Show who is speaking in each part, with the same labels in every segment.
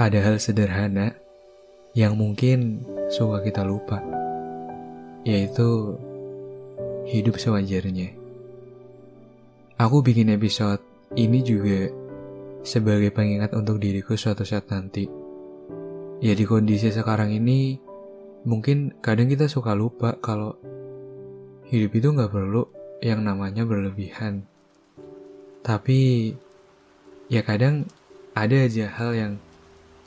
Speaker 1: ada hal sederhana yang mungkin suka kita lupa, yaitu hidup sewajarnya. Aku bikin episode ini juga sebagai pengingat untuk diriku suatu saat nanti. Ya di kondisi sekarang ini, mungkin kadang kita suka lupa kalau hidup itu nggak perlu yang namanya berlebihan. Tapi ya kadang ada aja hal yang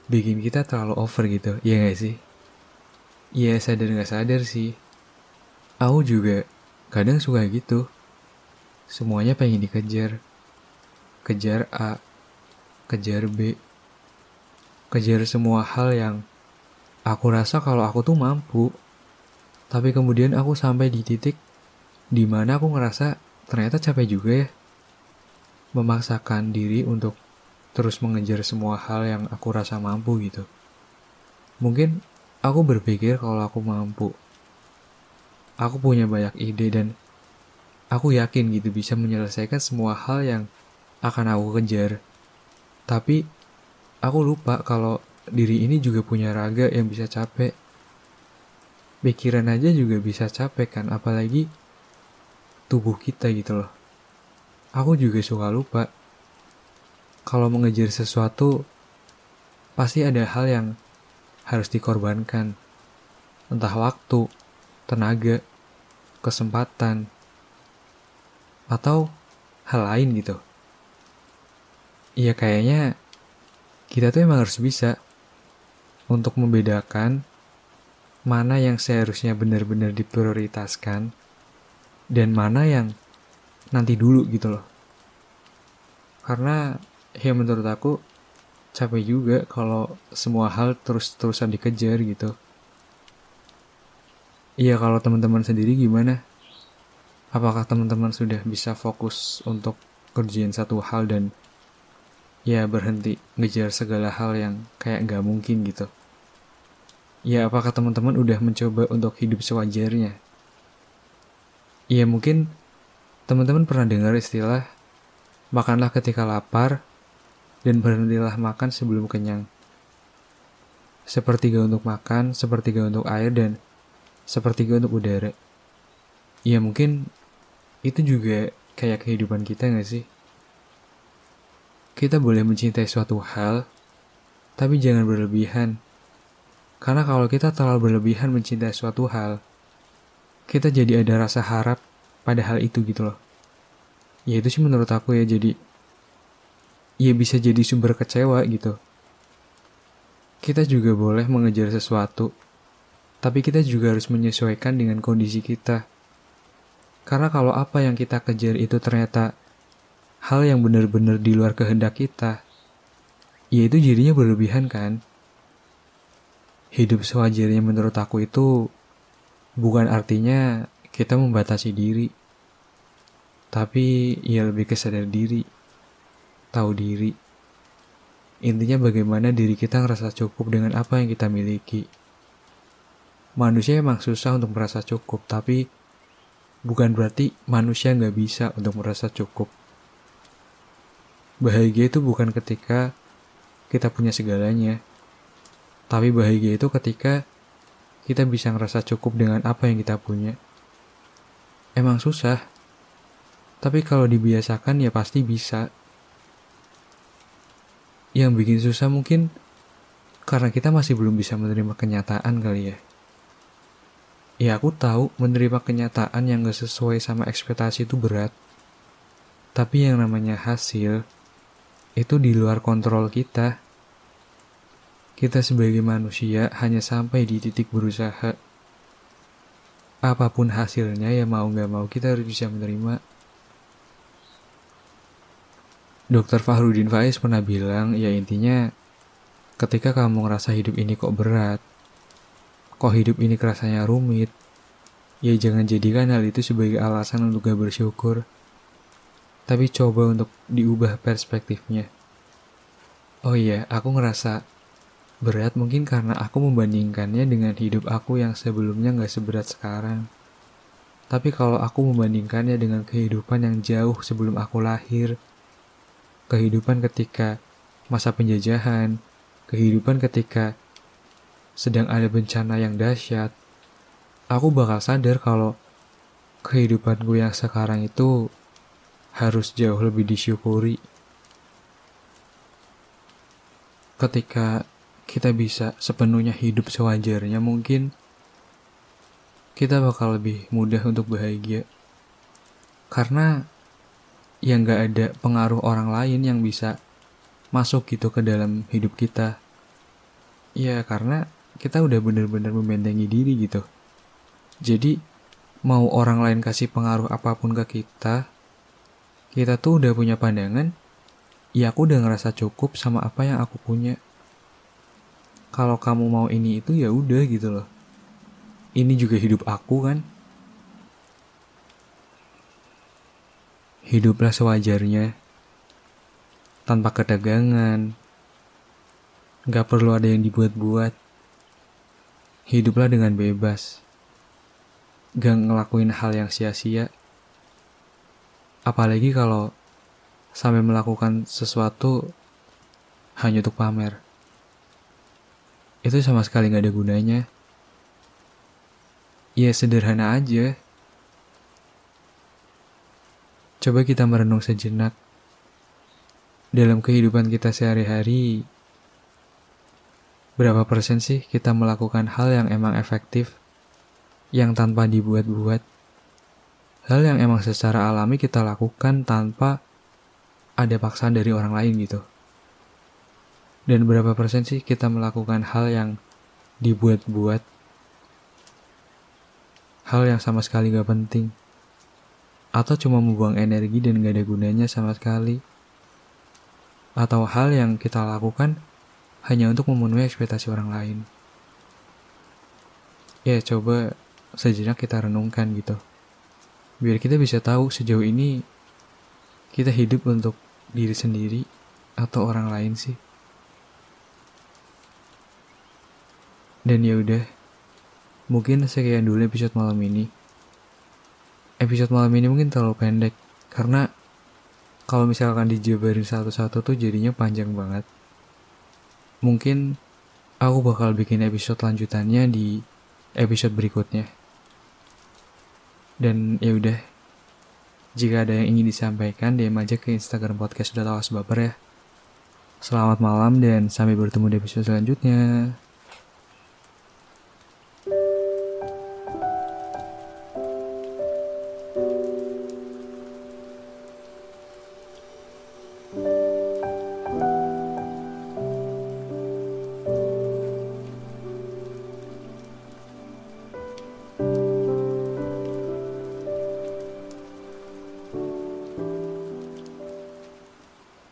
Speaker 1: bikin kita terlalu over gitu, ya gak sih? Ya sadar gak sadar sih. Aku juga kadang suka gitu. Semuanya pengen dikejar. Kejar A, kejar B, kejar semua hal yang aku rasa kalau aku tuh mampu. Tapi kemudian aku sampai di titik di mana aku ngerasa ternyata capek juga ya. Memaksakan diri untuk terus mengejar semua hal yang aku rasa mampu gitu. Mungkin aku berpikir kalau aku mampu. Aku punya banyak ide dan aku yakin gitu bisa menyelesaikan semua hal yang akan aku kejar. Tapi aku lupa kalau diri ini juga punya raga yang bisa capek. Pikiran aja juga bisa capek kan, apalagi tubuh kita gitu loh. Aku juga suka lupa kalau mengejar sesuatu, pasti ada hal yang harus dikorbankan. Entah waktu, tenaga, kesempatan, atau hal lain gitu. Iya kayaknya kita tuh emang harus bisa untuk membedakan mana yang seharusnya benar-benar diprioritaskan dan mana yang nanti dulu gitu loh. Karena ya menurut aku capek juga kalau semua hal terus-terusan dikejar gitu. Iya kalau teman-teman sendiri gimana? Apakah teman-teman sudah bisa fokus untuk kerjain satu hal dan ya berhenti ngejar segala hal yang kayak nggak mungkin gitu? Ya apakah teman-teman udah mencoba untuk hidup sewajarnya? Iya mungkin teman-teman pernah dengar istilah makanlah ketika lapar dan berhentilah makan sebelum kenyang. Sepertiga untuk makan, sepertiga untuk air, dan sepertiga untuk udara. Ya mungkin itu juga kayak kehidupan kita gak sih? Kita boleh mencintai suatu hal, tapi jangan berlebihan. Karena kalau kita terlalu berlebihan mencintai suatu hal, kita jadi ada rasa harap pada hal itu gitu loh. Ya itu sih menurut aku ya jadi ya bisa jadi sumber kecewa gitu. Kita juga boleh mengejar sesuatu, tapi kita juga harus menyesuaikan dengan kondisi kita. Karena kalau apa yang kita kejar itu ternyata hal yang benar-benar di luar kehendak kita, ya itu jadinya berlebihan kan? Hidup sewajarnya menurut aku itu bukan artinya kita membatasi diri, tapi ya lebih kesadar diri tahu diri. Intinya bagaimana diri kita ngerasa cukup dengan apa yang kita miliki. Manusia emang susah untuk merasa cukup, tapi bukan berarti manusia nggak bisa untuk merasa cukup. Bahagia itu bukan ketika kita punya segalanya, tapi bahagia itu ketika kita bisa ngerasa cukup dengan apa yang kita punya. Emang susah, tapi kalau dibiasakan ya pasti bisa yang bikin susah mungkin karena kita masih belum bisa menerima kenyataan kali ya. Ya aku tahu menerima kenyataan yang gak sesuai sama ekspektasi itu berat. Tapi yang namanya hasil itu di luar kontrol kita. Kita sebagai manusia hanya sampai di titik berusaha. Apa pun hasilnya ya mau gak mau kita harus bisa menerima. Dokter Fahrudin Faiz pernah bilang, ya intinya ketika kamu ngerasa hidup ini kok berat, kok hidup ini kerasanya rumit, ya jangan jadikan hal itu sebagai alasan untuk gak bersyukur. Tapi coba untuk diubah perspektifnya. Oh iya, aku ngerasa berat mungkin karena aku membandingkannya dengan hidup aku yang sebelumnya gak seberat sekarang. Tapi kalau aku membandingkannya dengan kehidupan yang jauh sebelum aku lahir, kehidupan ketika masa penjajahan, kehidupan ketika sedang ada bencana yang dahsyat, aku bakal sadar kalau kehidupanku yang sekarang itu harus jauh lebih disyukuri. Ketika kita bisa sepenuhnya hidup sewajarnya, mungkin kita bakal lebih mudah untuk bahagia. Karena yang gak ada pengaruh orang lain yang bisa masuk gitu ke dalam hidup kita. Ya karena kita udah bener-bener membentengi diri gitu. Jadi mau orang lain kasih pengaruh apa pun ke kita, kita tuh udah punya pandangan, ya aku udah ngerasa cukup sama apa yang aku punya. Kalau kamu mau ini itu ya udah gitu loh. Ini juga hidup aku kan. Hiduplah sewajarnya tanpa ketegangan. Gak perlu ada yang dibuat-buat. Hiduplah dengan bebas. Gak ngelakuin hal yang sia-sia. Apalagi kalau sampai melakukan sesuatu hanya untuk pamer. Itu sama sekali gak ada gunanya. Ya sederhana aja. Coba kita merenung sejenak dalam kehidupan kita sehari-hari, berapa persen sih kita melakukan hal yang emang efektif, yang tanpa dibuat-buat, hal yang emang secara alami kita lakukan tanpa ada paksaan dari orang lain gitu. Dan berapa persen sih kita melakukan hal yang dibuat-buat, hal yang sama sekali gak penting, atau cuma membuang energi dan gak ada gunanya sama sekali atau hal yang kita lakukan hanya untuk memenuhi ekspektasi orang lain. Ya, coba sejenak kita renungkan gitu. Biar kita bisa tahu sejauh ini kita hidup untuk diri sendiri atau orang lain sih. Dan ya udah, mungkin sekian dulu episode malam ini. Episode malam ini mungkin terlalu pendek karena kalau misalkan dijabarin satu-satu tuh jadinya panjang banget. Mungkin aku bakal bikin episode lanjutannya di episode berikutnya. Dan ya udah, jika ada yang ingin disampaikan, DM aja ke Instagram podcast sudah tahu baper ya. Selamat malam dan sampai bertemu di episode selanjutnya.